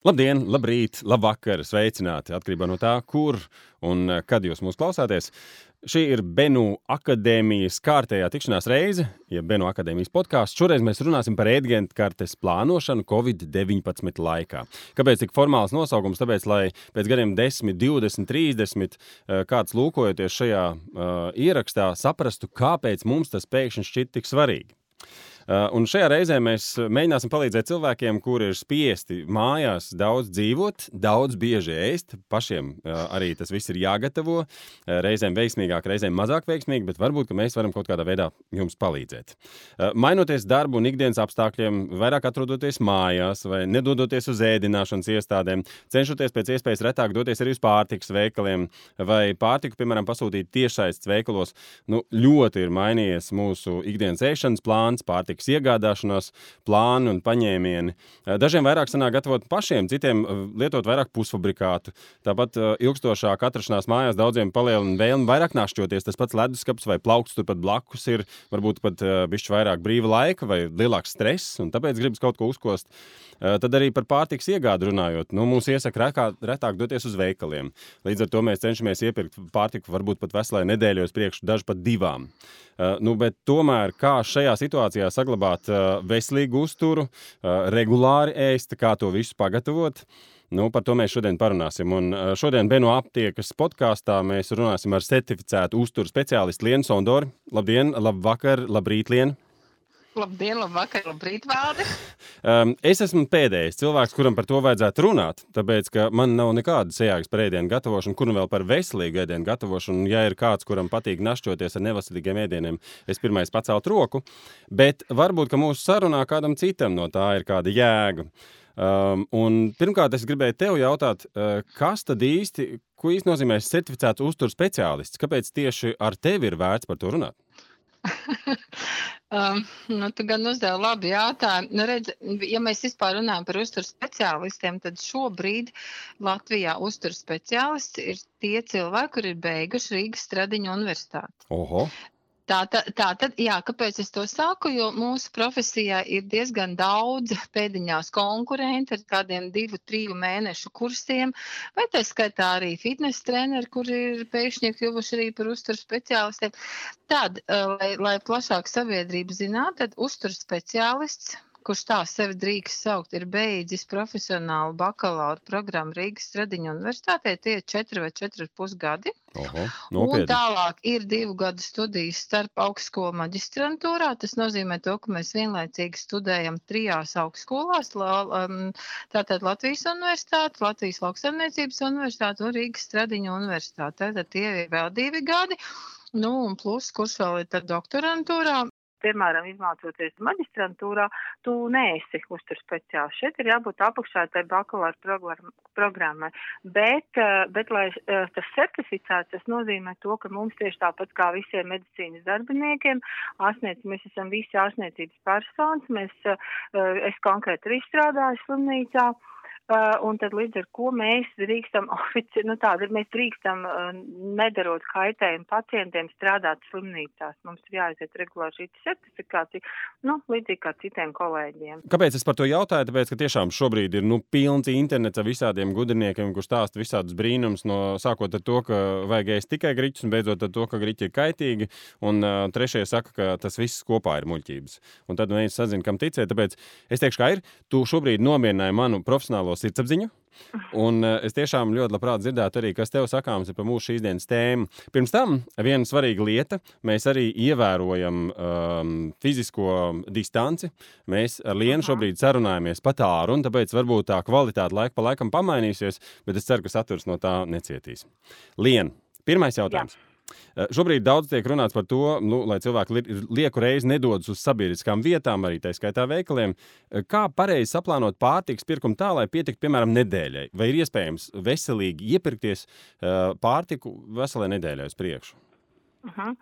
Labdien, labrīt, labvakar, sveicināti! Atkarībā no tā, kur un eh, kad jūs mūs klausāties. Šī ir Benu akadēmijas kārtējā tikšanās reize, ja Benu akadēmijas podkāsts. Šoreiz mēs runāsim par ēdienas kartes plānošanu Covid-19 laikā. Kāpēc tik formāls nosaukums? Tāpēc, lai pēc gadiem 10, 20, 30 kāds lūkojoties šajā uh, ierakstā, saprastu, kāpēc mums tas pēkšņi šķiet tik svarīgi. Uh, un šajā reizē mēs mēģināsim palīdzēt cilvēkiem, kuri ir spiesti mājās daudz dzīvot, daudz bieži ēst. Pašiem uh, arī tas viss ir jāgatavo. Uh, reizēm veiksmīgāk, reizēm mazāk veiksmīgi, bet varbūt mēs varam kaut kādā veidā jums palīdzēt. Mainoties darbu un ikdienas apstākļiem, vairāk atrodoties mājās vai nedodoties uz ēdināšanas iestādēm, cenšoties pēc iespējas retāk doties arī uz pārtikas veikaliem vai pārtiku, piemēram, pasūtīt tiešsaistes veikalos, nu, ļoti ir mainījies mūsu ikdienas ēšanas plāns, pārtikas pārtikas iegādāšanās plāni un paņēmieni. Eh, dažiem vairāk sanāk gatavot pašiem, citiem eh, lietot vairāk pusfabrikātu. Tāpat eh, ilgstošāk atrašanās mājās daudziem palielina vēlmi vairāk našķoties. Tas pats leduskapis vai plaukts turpat blakus ir varbūt pat bišķi vairāk brīva laika vai lielāks stress, un tāpēc gribas kaut ko uzkost. Tad arī par pārtikas iegādi runājot. Nu, mums iesaka retāk doties uz veikaliem. Līdz ar to mēs cenšamies iepirkt pārtiku varbūt pat veselai nedēļai priekšu, daži pat divām. Uh, nu, tomēr kā šajā situācijā saglabāt veselīgu uzturu, regulāri ēst, kā to visu pagatavot. Nu, par to mēs šodien parunāsim. Un šodien Beno aptiekas podkāstā mēs runāsim ar certificētu uzturu speciālistu Lienu Sondoru. Labdien, labvakar, labrīt, Lienu! Labdien, labvakar, labrīt, Valdi! Um, es esmu pēdējais cilvēks, kuram par to vajadzētu runāt, tāpēc, ka man nav nekādas sajāgas par ēdienu gatavošanu, kur nu vēl par veselīgu ēdienu gatavošanu. Ja ir kāds, kuram patīk našķoties ar neveselīgiem ēdieniem, es pirmais pacelt roku, bet varbūt, ka mūsu sarunā kādam citam no tā ir kāda jēga. Um, pirmkārt, es gribēju tev jautāt, uh, kas tad īsti, ko īsti nozīmē certificēts uzturu speciālists? Kāpēc tieši ar tevi ir vērts par to runāt? Um, nu, tu gan uzdevi labi jautājumu. Nu, redz, ja mēs vispār runājam par uzturu speciālistiem, tad šobrīd Latvijā uzturu speciālisti ir tie cilvēki, kuri ir beiguši Rīgas Stradiņu universitāti. Oho. Tā, tā, tā tad, jā, kāpēc es to saku? Jo mūsu profesijā ir diezgan daudz pēdiņās konkurenti ar kādiem divu, triju mēnešu kursiem, vai tā skaitā arī fitnes treneri, kuri ir pēkšņi kļuvuši arī par uzturu speciālistiem. Tad, eh, lai, lai plašāk sabiedrība zinātu, tad uzturu speciālists kurš tā sevi drīkst saukt, ir beidzis profesionālu bakalaura programmu Rīgas Stradiņa universitātē. Tie ir četri vai četri ar pus gadi. Oho, un tālāk ir divu gadu studijas starp augstskolu maģistrantūrā. Tas nozīmē to, ka mēs vienlaicīgi studējam trijās augstskolās. Um, tātad Latvijas universitāte, Latvijas lauksaimniecības universitāte un Rīgas Stradiņa universitāte. Tātad tie ir vēl divi gadi. Nu, un plus, kurš vēl ir doktorantūrā, piemēram, izmācoties maģistrantūrā, tu neesi uztur speciāls. Šeit ir jābūt apakšā tai bakalaura programmai. Bet, eh, bet, lai eh, tas certificēts, tas nozīmē to, ka mums tieši tāpat kā visiem medicīnas darbiniekiem, ārstniec, mēs esam visi ārstniecības personas, mēs, eh, es konkrēti arī strādāju slimnīcā. Un tad līdz ar ko mēs drīkstam, ofici, nu tāda, mēs drīkstam, uh, nedarot kaitējumu pacientiem, strādāt slimnīcās. Mums ir jāaiziet regulāri šī certifikācija, nu, līdzīgi kā citiem kolēģiem. Kāpēc es par to jautāju? Tāpēc, ka tiešām šobrīd ir, nu, pilns internets ar visādiem gudrniekiem, kurš stāsta visādus brīnums, no sākot ar to, ka vajag ēst tikai griķus, un beidzot ar to, ka griķi ir kaitīgi, un uh, trešie saka, ka tas viss kopā ir muļķības. Un tad viens sazina, kam ticēt, tāpēc es teikšu, kā ir, tu šobrīd nomierināji manu profesionālo sirdsapziņu. Un uh, es tiešām ļoti labprāt dzirdētu arī, kas tev sakāms par mūsu šīs dienas tēmu. Pirms tam viena svarīga lieta. Mēs arī ievērojam um, fizisko distanci. Mēs ar Lienu šobrīd sarunājamies pa tālu, un tāpēc varbūt tā kvalitāte laika pa laikam pamainīsies, bet es ceru, ka saturs no tā necietīs. Lien, pirmais jautājums. Jā. Eh, šobrīd daudz tiek runāts par to, nu, lai cilvēki lieku reizi nedodas uz sabiedriskām vietām, arī tā skaitā veikaliem. Eh, kā pareizi saplānot pārtiks pirkumu tā, lai pietiktu, piemēram, nedēļai? Vai ir iespējams veselīgi iepirkties eh, pārtiku veselai nedēļai uz priekšu? Uh -huh.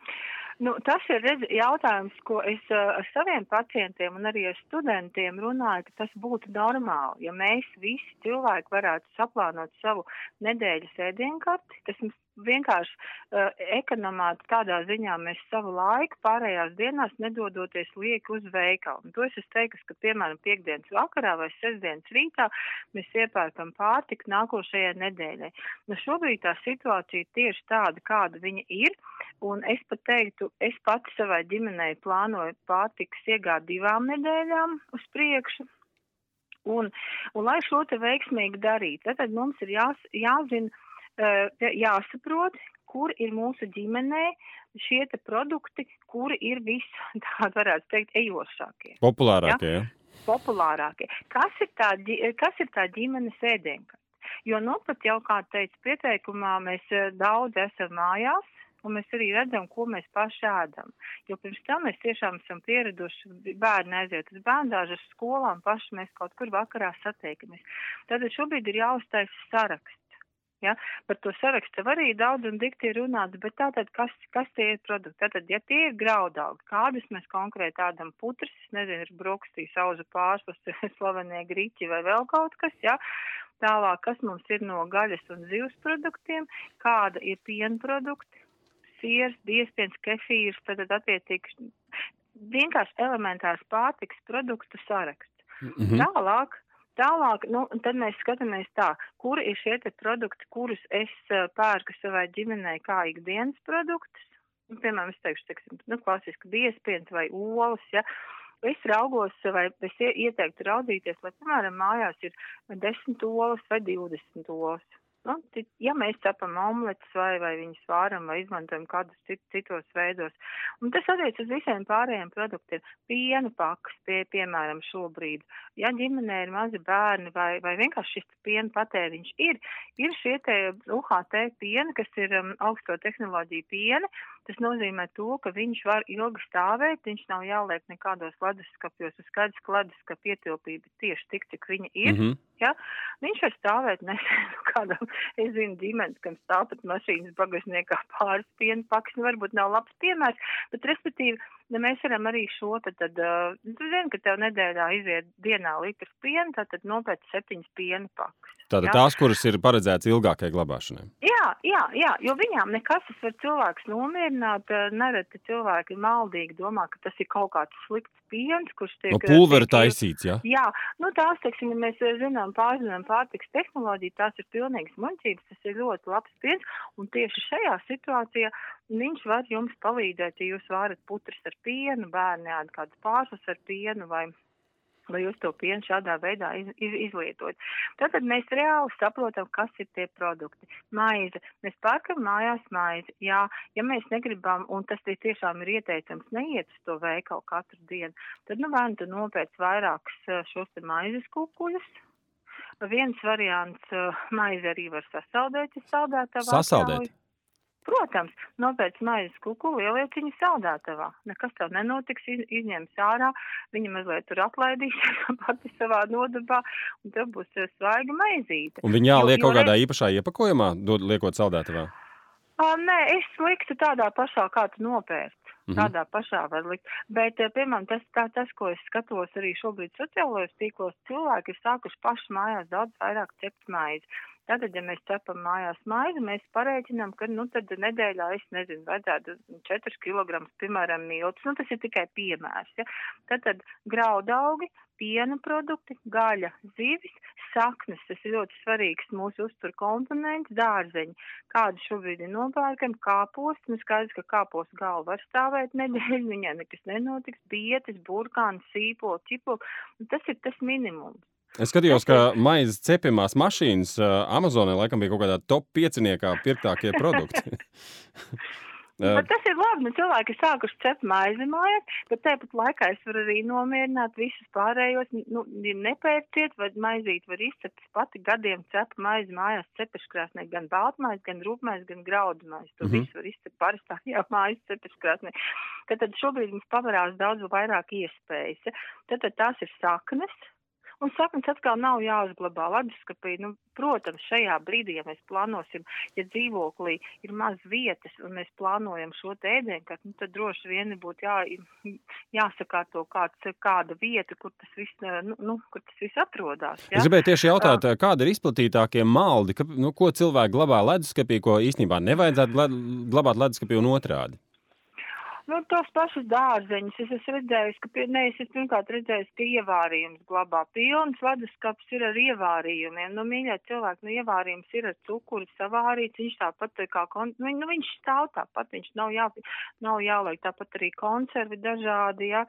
Nu, tas ir redz, jautājums, ko es uh, ar saviem pacientiem un arī ar studentiem runāju, ka tas būtu normāli. Ja mēs visi cilvēki varētu saplānot savu nedēļas ēdienkarti, tas mums vienkārši uh, ekonomāt tādā ziņā mēs savu laiku pārējās dienās nedodoties lieki uz veikalu. Un to es esmu teikusi, ka, piemēram, piekdienas vakarā vai sestdienas rītā mēs iepērkam pārtiku nākošajai nedēļai. Nu, šobrīd tā situācija ir tieši tāda, kāda viņa ir, un es pat teiktu, es pati savai ģimenei plānoju pārtikas iegādi divām nedēļām uz priekšu, Un, un lai šo te veiksmīgi darītu, tad mums ir jās, jāzina, jāsaprot, kur ir mūsu ģimenē šie produkti, kuri ir visi, tā varētu teikt, ejošākie. Populārākie, ja? Populārākie. Kas ir tā, kas ir tā ģimenes ēdienkarta? Jo, nu, pat jau, kā teica pieteikumā, mēs daudz esam mājās, un mēs arī redzam, ko mēs paši ēdam. Jo pirms tam mēs tiešām esam pieraduši bērni aiziet uz bērndāžu, uz skolām, paši mēs kaut kur vakarā satiekamies. Tātad šobrīd ir jāuztaisa saraksts. Ja? Par to sarakstu var arī daudz un dikti runāts, bet tātad, kas, kas tie ir produkti? Tātad, ja tie ir graudaugi, kādus mēs konkrēti ādam putras, nezinu, ir brokstī, sauza pārslas, slavenie grīķi vai vēl kaut kas, ja? Tālāk, kas mums ir no gaļas un zivs produktiem, kāda ir piena produkti, siers, biespiens, kefīrs, tātad attiecīgi vienkārši elementārs pārtiks produktu saraksts. Mm -hmm. Tālāk, Tālāk, nu, tad mēs skatāmies tā, kuri ir šie te produkti, kurus es uh, pērku savai ģimenei kā ikdienas produktus. Nu, piemēram, es teikšu, teiksim, nu, klasiski biespiens vai olas, ja. Es raugos, vai es ieteiktu raudzīties, lai, piemēram, mājās ir 10 olas vai 20 olas. Nu, ja mēs cepam omletes vai, vai viņus vāram vai izmantojam kādus cit, citos veidos. Un tas attiec uz visiem pārējiem produktiem. Piena pakas, pie, piemēram, šobrīd. Ja ģimenē ir mazi bērni vai, vai vienkārši šis piena patēriņš ir, ir šie te UHT piena, kas ir um, augsto tehnoloģiju piena. Tas nozīmē to, ka viņš var ilgi stāvēt, viņš nav jāliek nekādos leduskapjos, uz skaidrs, ka leduskapa ietilpība tieši tik, cik viņa ir. Mm -hmm. Ja? Viņš var stāvēt nezinu kādam es zinu ģimenes, kam stāv pat mašīnas bagažniekā pāris piena paks, nu varbūt nav labs piemērs, bet respektīvi, ja mēs varam arī šo, tad, tad tu zini, ka tev nedēļā iziet dienā litrs piena, tad, tad nopēc septiņas piena pakas. Tātad tās, kuras ir paredzētas ilgākai glabāšanai. Jā, jā, jā, jo viņām nekas tas var cilvēks nomierināt, nereti cilvēki maldīgi domā, ka tas ir kaut kāds slikts piens, kurš tiek... No pulvera taisīts, jā? Jā, nu tās, teiksim, ja mēs zinām, pārzinām pārtiks tehnoloģiju, tās ir pilnīgas muļķības, tas ir ļoti labs piens, un tieši šajā situācijā viņš var jums palīdzēt, ja jūs varat putras ar pienu, bērni ēd kādas pārslas ar pienu vai vai jūs to pienu šādā veidā iz, iz, izlietot. Tātad mēs reāli saprotam, kas ir tie produkti. Maize. Mēs pērkam mājās maizi. Jā, ja mēs negribam, un tas tiešām ir ieteicams, neiet uz to veikalu katru dienu, tad nu vai nu tu nopēc vairākus eh, šos te maizes kukuļus. Viens variants uh, maizi arī var sasaldēt, ja saldētavā. Sasaldēt? Protams, nopēc maizes kukulu ieliec viņu saldētavā. Nekas tev nenotiks, izņems ārā, viņa mazliet tur atlaidīs pati savā nodabā, un tev būs svaiga maizīte. Un viņa jāliek kaut kādā īpašā iepakojumā, dod, liekot saldētavā? Uh, nē, es liktu tādā pašā, kā tu nopērci. Mm -hmm. Tādā pašā var likt. Bet, piemēram, tas, tā, tas, ko es skatos arī šobrīd sociālajos tīklos, cilvēki ir sākuši paši mājās daudz vairāk cept maizi. Tātad, ja mēs cepam mājās maizi, mēs pareiķinām, ka, nu, tad nedēļā, es nezinu, vajadzētu 4 kg, piemēram, miltus. Nu, tas ir tikai piemērs, ja. Tātad graudaugi, piena produkti, gaļa, zivis, saknes, tas ir ļoti svarīgs mūsu uztur komponents, dārzeņi, kādu šobrīd ir nopērkam, kāposts, nu skaidrs, ka kāposts galva var stāvēt nedēļu, viņai nekas nenotiks, bietis, burkāni, sīpoli, ķipoli, tas ir tas minimums. Es skatījos, ka maizes cepamās mašīnas Amazonē laikam bija kaut kādā top pieciniekā pirktākie produkti. Bet tas ir labi, nu cilvēki ir sākuši cept maizi mājās, bet tāpat laikā es varu arī nomierināt visus pārējos, nu, nepērciet, vai maizīt var izcept pati gadiem cepa maizi mājās cepeškrāsnē, gan baltmaizi, gan rūpmaizi, gan graudmaizi. To mm -hmm. visu var izcept parastā, jā, mājas cepeškrāsnē. Tad, tad šobrīd mums pavarās daudz vairāk iespējas. Ja? Tad, tad tās ir saknes, Un saknes atkal nav jāuzglabā leduskapī. Nu, protams, šajā brīdī, ja mēs plānosim, ja dzīvoklī ir maz vietas un mēs plānojam šo ēdienu, nu, tad droši vien būtu jā, jāsakārto kāds, kāda vieta, kur tas viss, nu, nu, kur tas viss atrodas. Ja? Es gribēju tieši jautāt, kāda ir izplatītākie maldi, ka, nu, ko cilvēki glabā leduskapī, ko īstenībā nevajadzētu glabāt leduskapī un otrādi? Nu, tos pašus dārzeņus es esmu redzējis, ka, ne, es esmu pirmkārt redzējis, ka ievārījums glabā. Pilns leduskapis ir ar ievārījumiem. Nu, mīļā cilvēki, nu, ievārījums ir ar cukuru savārīts, viņš tāpat kā, kon... nu, nu, viņš stāv tāpat, viņš nav, jā, nav jāliek tāpat arī konservi dažādi, jā.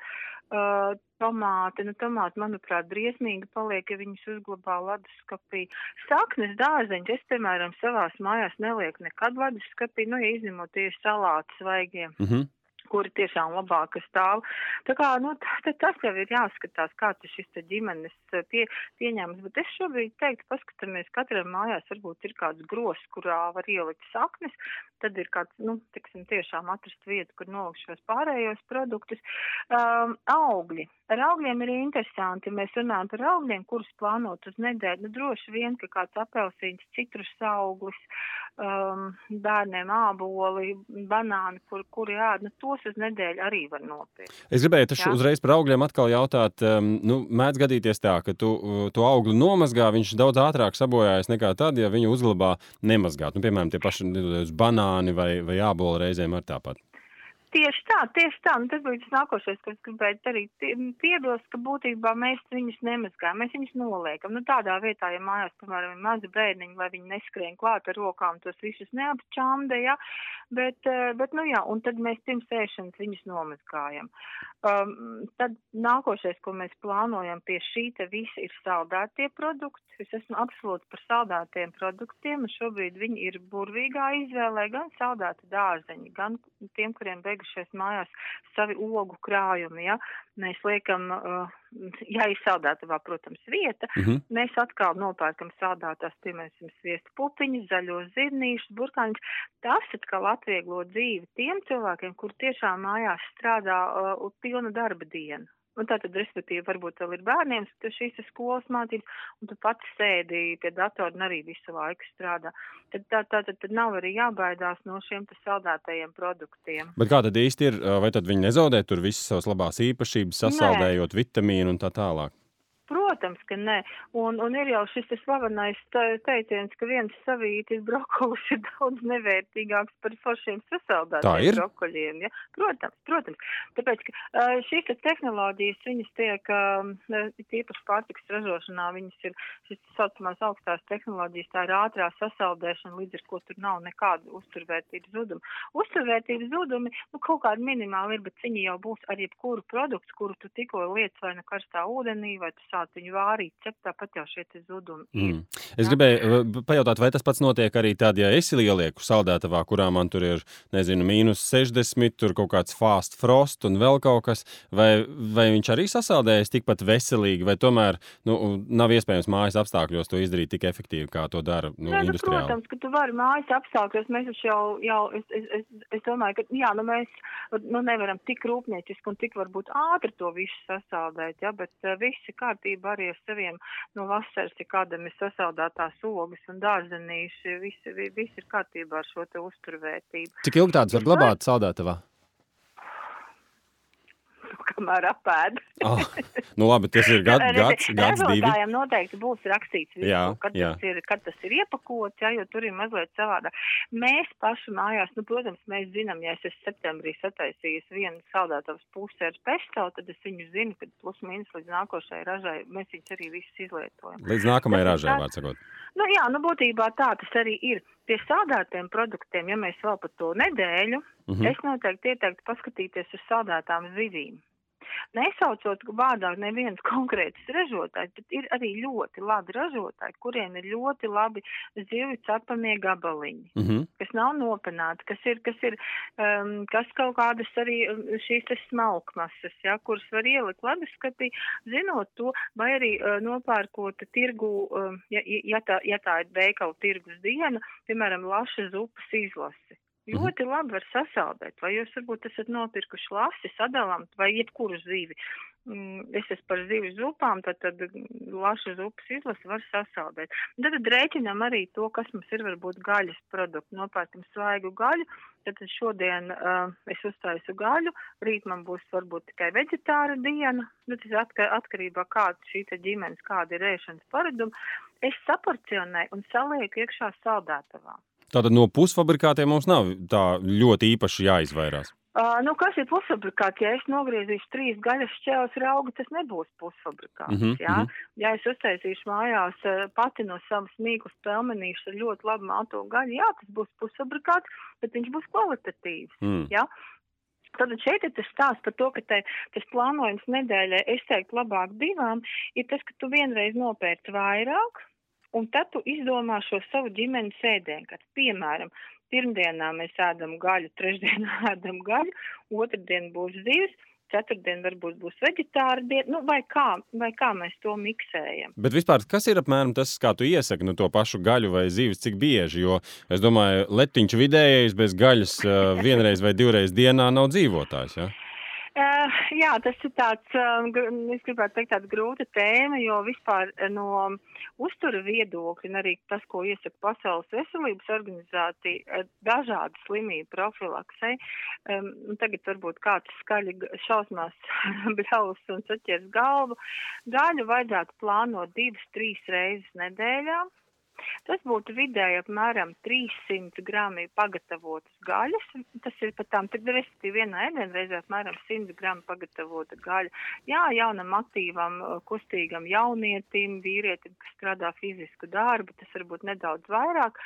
Uh, tomāti, nu, tomāti, manuprāt, briesmīgi paliek, ja viņus uzglabā leduskapī. Saknes dārzeņus es, piemēram, savās mājās nelieku nekad leduskapī, nu, ja izņemot tieši salātus svaigiem. Mm -hmm kuri tiešām labāk stāv. Tā kā, nu, tas jau ir jāskatās, kāds ir šis ģimenes eh, pie, pieņēmums, bet es šobrīd teiktu, paskatāmies, katram mājās varbūt ir kāds gros, kurā var ielikt saknes, tad ir kāds, nu, tiksim, tiešām atrast vietu, kur nolikt šos pārējos produktus. Um, augļi. Ar augļiem ir interesanti, mēs runājam par augļiem, kurus plānot uz nedēļu. Nu, droši vien, ka kāds apelsīns, citrus auglis, um, bērniem āboli, banāni, kur, kuri ēd, nu, tos uz nedēļu arī var nopirkt. Es gribēju taču uzreiz par augļiem atkal jautāt, um, nu, mēdz gadīties tā, ka tu to augli nomazgā, viņš daudz ātrāk sabojājas nekā tad, ja viņu uzglabā nemazgāt. Nu, piemēram, tie paši banāni vai, vai āboli reizēm ar tāpat. Tieši tā, tieši tā. Un tas bija tas nākošais, ko es gribēju darīt. Piebilst, ka būtībā mēs viņus nemazgājam, mēs viņus noliekam. Nu, tādā vietā, ja mājās, piemēram, ir mazi bērniņi, lai viņi neskrien klāt ar rokām, tos visus neapčāmdē, ja? bet, eh, bet, nu jā, un tad mēs pirms ēšanas viņus nomazgājam. Um, tad nākošais, ko mēs plānojam pie šī te visa, ir saldētie produkti. Es esmu absolūti par saldētiem produktiem, un šobrīd viņi ir burvīgā izvēlē gan saldēti dārzeņi, gan tiem, kuriem beigušies mājās savi ogu krājumi. Ja? Mēs liekam, uh, ja ir saldētavā, protams, vieta, mm -hmm. mēs atkal nopērkam saldētās, piemēram, sviestu pupiņus, zaļos zirnīšus, burkāņus. Tas atkal atvieglo dzīvi tiem cilvēkiem, kur tiešām mājās strādā uh, pilnu darba dienu. Un tā tad, respektīvi, varbūt vēl ir bērniem šīs skolas mācības, un tu pats sēdi pie datora un arī visu laiku strādā. Tad tā, tā tad, tad nav arī jābaidās no šiem saldētajiem produktiem. Bet kā tad īsti ir, vai tad viņi nezaudē tur visas savas labās īpašības, sasaldējot Nē. vitamīnu un tā tālāk? Protams, ka nē. Un, un ir jau šis slavenais teiciens, ka viens savītis brokolis ir daudz nevērtīgāks par foršiem sasaldētiem brokoļiem. Ja? Protams, protams. Tāpēc, ka šīs tehnoloģijas, viņas tiek, tīpaši pārtiks ražošanā, viņas ir šis saucamās augstās tehnoloģijas, tā ir ātrā sasaldēšana, līdz ar ko tur nav nekāda uzturvērtības zuduma. Uzturvērtības zudumi, nu, kaut kādi minimāli ir, bet viņi jau būs ar jebkuru produktu, kuru tu tikko liec vai nu karstā ūdenī, vai tu sāc viņu vārīt, cep tāpat jau šie zudumi ir. Mm. Es ja? gribēju pajautāt, vai tas pats notiek arī tad, ja esi ielieku saldētavā, kurā man tur ir, nezinu, mīnus 60, tur kaut kāds fast frost un vēl kaut kas, vai, vai viņš arī sasaldējas tikpat veselīgi, vai tomēr nu, nav iespējams mājas apstākļos to izdarīt tik efektīvi, kā to dara nu, Nē, nu? Protams, ka tu vari mājas apstākļos, mēs jau, jau es, es, es, es domāju, ka, jā, nu mēs nu, nevaram tik rūpnieciski un tik varbūt ātri to visu sasaldēt, ja, bet uh, viss ir kārtībā arī ar saviem no vasaras, ja kādam ir sasaldētās ogas un dārzenīši, viss, viss ir kārtībā ar šo te uzturvērtību. Cik ilgi tāds var glabāt saldētavā? kamēr apēd. oh, nu labi, tas ir gad, gads, gads divi. Ražotājiem noteikti būs rakstīts, visu, jā, kad, jā. Tas ir, kad tas ir iepakots, jā, jo tur ir mazliet savādāk. Mēs paši mājās, nu, protams, mēs zinām, ja es esmu septembrī sataisījis vienu saldētavas pusi ar pesto, tad es viņu zinu, ka plus mīnus līdz nākošajai ražai mēs viņus arī visus izlietojam. Līdz nākamajai ražai, vārds sakot. Nu jā, nu būtībā tā tas arī ir. Pie sādātiem produktiem, ja mēs vēl par to nedēļu, mm -hmm. es noteikti ieteiktu paskatīties uz sādātām zivīm. Nesaucot vārdā neviens konkrēts ražotājs, bet ir arī ļoti labi ražotāji, kuriem ir ļoti labi zivju cepamie gabaliņi, mm -hmm. kas nav nopanāti, kas ir, kas ir, um, kas kaut kādas arī um, šīs te smalkmasas, ja, kuras var ielikt. Leduskapī, zinot to, vai arī uh, nopērkot tirgu, um, ja, ja, tā, ja tā ir veikalu tirgus diena, piemēram, laša zupas izlasi Ļoti labi var sasaldēt, vai jūs varbūt esat nopirkuši lasi, sadalām, vai jebkuru zīvi. Mm, es esmu par zivju zupām, tad, tad lašu zupas izlasi var sasaldēt. Tad, tad rēķinām arī to, kas mums ir varbūt gaļas produkti. Nopērkam svaigu gaļu, tad šodien uh, es uztaisu gaļu, rīt man būs varbūt tikai veģetāra diena, nu, tas atkar, atkarībā kāda šī ģimenes, kāda ir ēšanas paraduma. Es saporcionēju un salieku iekšā saldētavā. Tātad no pusfabrikātiem mums nav tā ļoti īpaši jāizvairās. Uh, nu, kas ir pusfabrikāts? Ja es nogriezīšu trīs gaļas šķēles raugu, tas nebūs pusfabrikāts. Mm -hmm, jā? Mm -hmm. Ja es uztaisīšu mājās pati no savas mīklas pelmenīšu ar ļoti labu malto gaļu, jā, tas būs pusfabrikāts, bet viņš būs kvalitatīvs. Mm. Jā? Tad šeit ir tas stāsts par to, ka te, tas plānojums nedēļai, es teiktu, labāk divām, ir tas, ka tu vienreiz nopērci vairāk, un tad tu izdomā šo savu ģimenes ēdienu. Piemēram, pirmdienā mēs ēdam gaļu, trešdienā ēdam gaļu, otrdien būs zivs, ceturtdien varbūt būs veģetāra diena, nu, vai kā, vai kā mēs to miksējam. Bet vispār, kas ir apmēram tas, kā tu iesaki nu, to pašu gaļu vai zīves, cik bieži? Jo es domāju, letiņš vidējais bez gaļas vienreiz vai divreiz dienā nav dzīvotājs. Ja? Uh, jā, tas ir tāds, uh, es gribētu teikt, tāda grūta tēma, jo vispār no uztura viedokļa, un arī tas, ko iesaka Pasaules veselības organizācija, dažādi slimību profilaksei. Um, tagad varbūt kāds skaļi šausmās bļaus un saķers galvu. Gaļu vajadzētu plānot divas, trīs reizes nedēļā. Tas būtu vidēji apmēram 300 grami pagatavotas gaļas. Tas ir pat tām, tad respektīvi vienā ēdienreizē apmēram 100 grami pagatavota gaļa. Jā, jaunam aktīvam, kustīgam jaunietim, vīrietim, kas strādā fizisku darbu, tas varbūt nedaudz vairāk.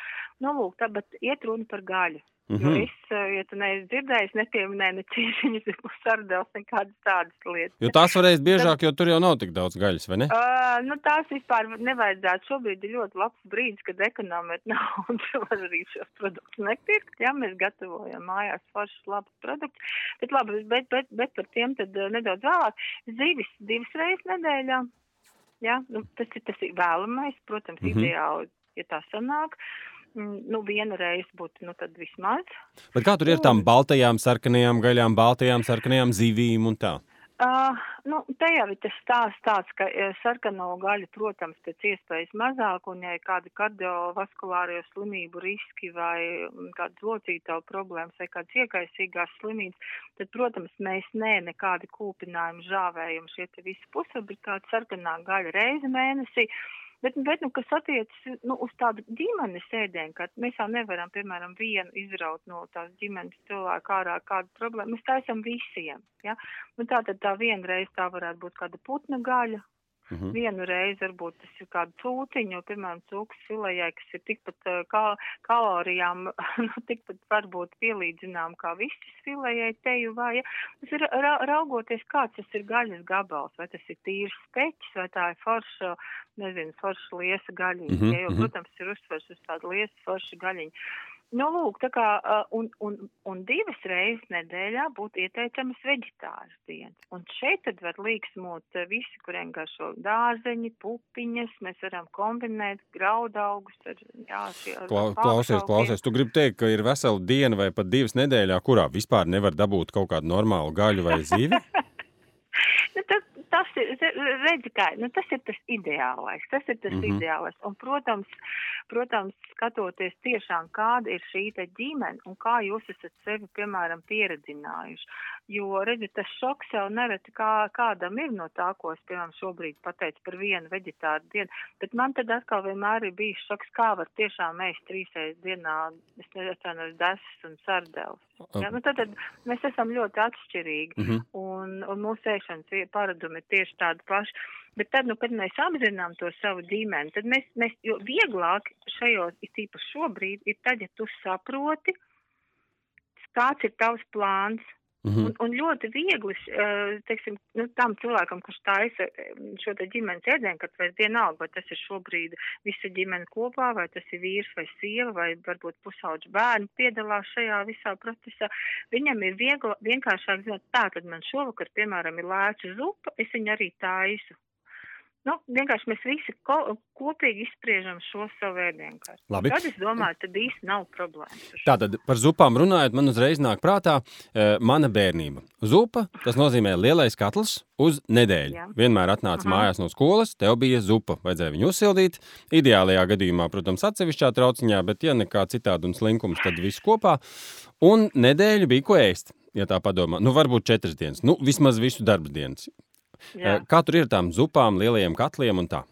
Nu, lūk, tā, bet iet runa par gaļu. Mm -hmm. Jo es, ja tu neesi dzirdējis, nepieminēju ne ciešiņas, ne sardēls, nekādas tādas lietas. Jo tās varēs biežāk, jo tur jau nav tik daudz gaļas, vai ne? Uh, nu, tās vispār nevajadzētu. Šobrīd ir ļoti labs brīdis, kad ekonomēt naudu var arī šos produktus nepirkt. Jā, mēs gatavojam mājās foršus labus produktus. Bet labi, bet, bet, bet par tiem tad nedaudz vēlāk. Zivis divas reizes nedēļā. Jā, nu, tas ir tas ir vēlamais, protams, mm -hmm. ideāli, ja tā sanāk. Uh, nu, vienu reizi būtu, nu, vismaz. Bet kā tur ir tām baltajām, sarkanajām gaļām, baltajām, sarkanajām zivīm un tā? Uh, nu, te jau ir tas stāsts tāds, ka sarkano gaļu, protams, pēc iespējas mazāk, un ja ir kādi kardiovaskulārie slimību riski vai kādas locītavu problēmas vai kādas iekaisīgās slimības, tad, protams, mēs nē, nekādi kūpinājumi, žāvējumi, šie te visi pusfabrikāti sarkanā gaļa reizi mēnesī. Uh, Bet, bet nu, kas attiecas nu, uz tādu ģimenes ēdienu, ka mēs jau nevaram, piemēram, vienu izraut no tās ģimenes cilvēku ārā kādu problēmu. Mēs taisam visiem. Ja? Nu, tā tad tā vienreiz tā varētu būt kāda putna gaļa, Mm -hmm. Vienu reizi varbūt tas ir kāda cūciņa, piemēram, cūkas filējai, kas ir tikpat uh, kā, kalorijām, nu, tikpat varbūt pielīdzinām kā vistas filējai teju vai, ja. Tas ir ra raugoties, kāds tas ir gaļas gabals, vai tas ir tīrs speķis, vai tā ir forša, nezinu, forša liesa gaļiņa, mm -hmm. ja, jo, mhm. protams, ir uzsvers uz tādu liesa forša gaļiņu. Nu, lūk, tā kā, un, un, un divas reizes nedēļā būtu ieteicams veģetāras dienas. Un šeit tad var līksmot visi, kuriem garšo dārzeņi, pupiņas, mēs varam kombinēt graudaugus ar, jā, šie ar Klau, Klausies, klausies, tu gribi teikt, ka ir vesela diena vai pat divas nedēļā, kurā vispār nevar dabūt kaut kādu normālu gaļu vai zīvi? Nu, tas, tas ir, redzi, kā, nu, tas ir tas ideālais, tas ir tas mm -hmm. ideālais. Un, protams, protams, skatoties tiešām, kāda ir šī te ģimene un kā jūs esat sevi, piemēram, pieredzinājuši. Jo, redzi, tas šoks jau nereti kā, kādam ir no tā, ko es, piemēram, šobrīd pateicu par vienu veģetāru dienu, bet man tad atkal vienmēr ir bijis šoks, kā var tiešām ēst trīsreiz dienā, es nezinu, desas un sardevs. Ja? Nu, tad, tad mēs esam ļoti atšķirīgi mm -hmm. un, un mūsu ēšanas paradumi ir tieši tādi paši. Bet tad, nu, kad mēs apzinām to savu ģimeni, tad mēs, mēs jo vieglāk šajos, it īpaši šobrīd, ir tad, ja tu saproti, kāds ir tavs plāns, -hmm. un, un ļoti viegli, teiksim, nu, tam cilvēkam, kurš taisa šo te ģimenes ēdienu, kad vairs vienalga, vai tas ir šobrīd visa ģimene kopā, vai tas ir vīrs vai sieva, vai varbūt pusauģi bērni piedalās šajā visā procesā, viņam ir viegli, vienkāršāk zināt, tā tad man šovakar, piemēram, ir lēča zupa, es viņu arī taisu. Nu, vienkārši mēs visi ko, kopīgi izspriežam šo savu ēdienu. Labi. Tad es domāju, tad īsti nav šo. Tātad par zupām runājot, man uzreiz nāk prātā uh, mana bērnība. Zupa, tas nozīmē lielais katls uz nedēļu. Jā. Vienmēr atnāca Aha. mājās no skolas, tev bija zupa. Vajadzēja viņu uzsildīt. Ideālajā gadījumā, protams, atsevišķā trauciņā, bet, ja nekā citādi un slinkums, tad viss kopā. Un nedēļa bija ko ēst. Ja tā padomā, nu, varbūt četras dienas, nu, vismaz visu darba dienas. Jā. Eh, Kā tur ir ar tām zupām, lielajiem katliem un tā?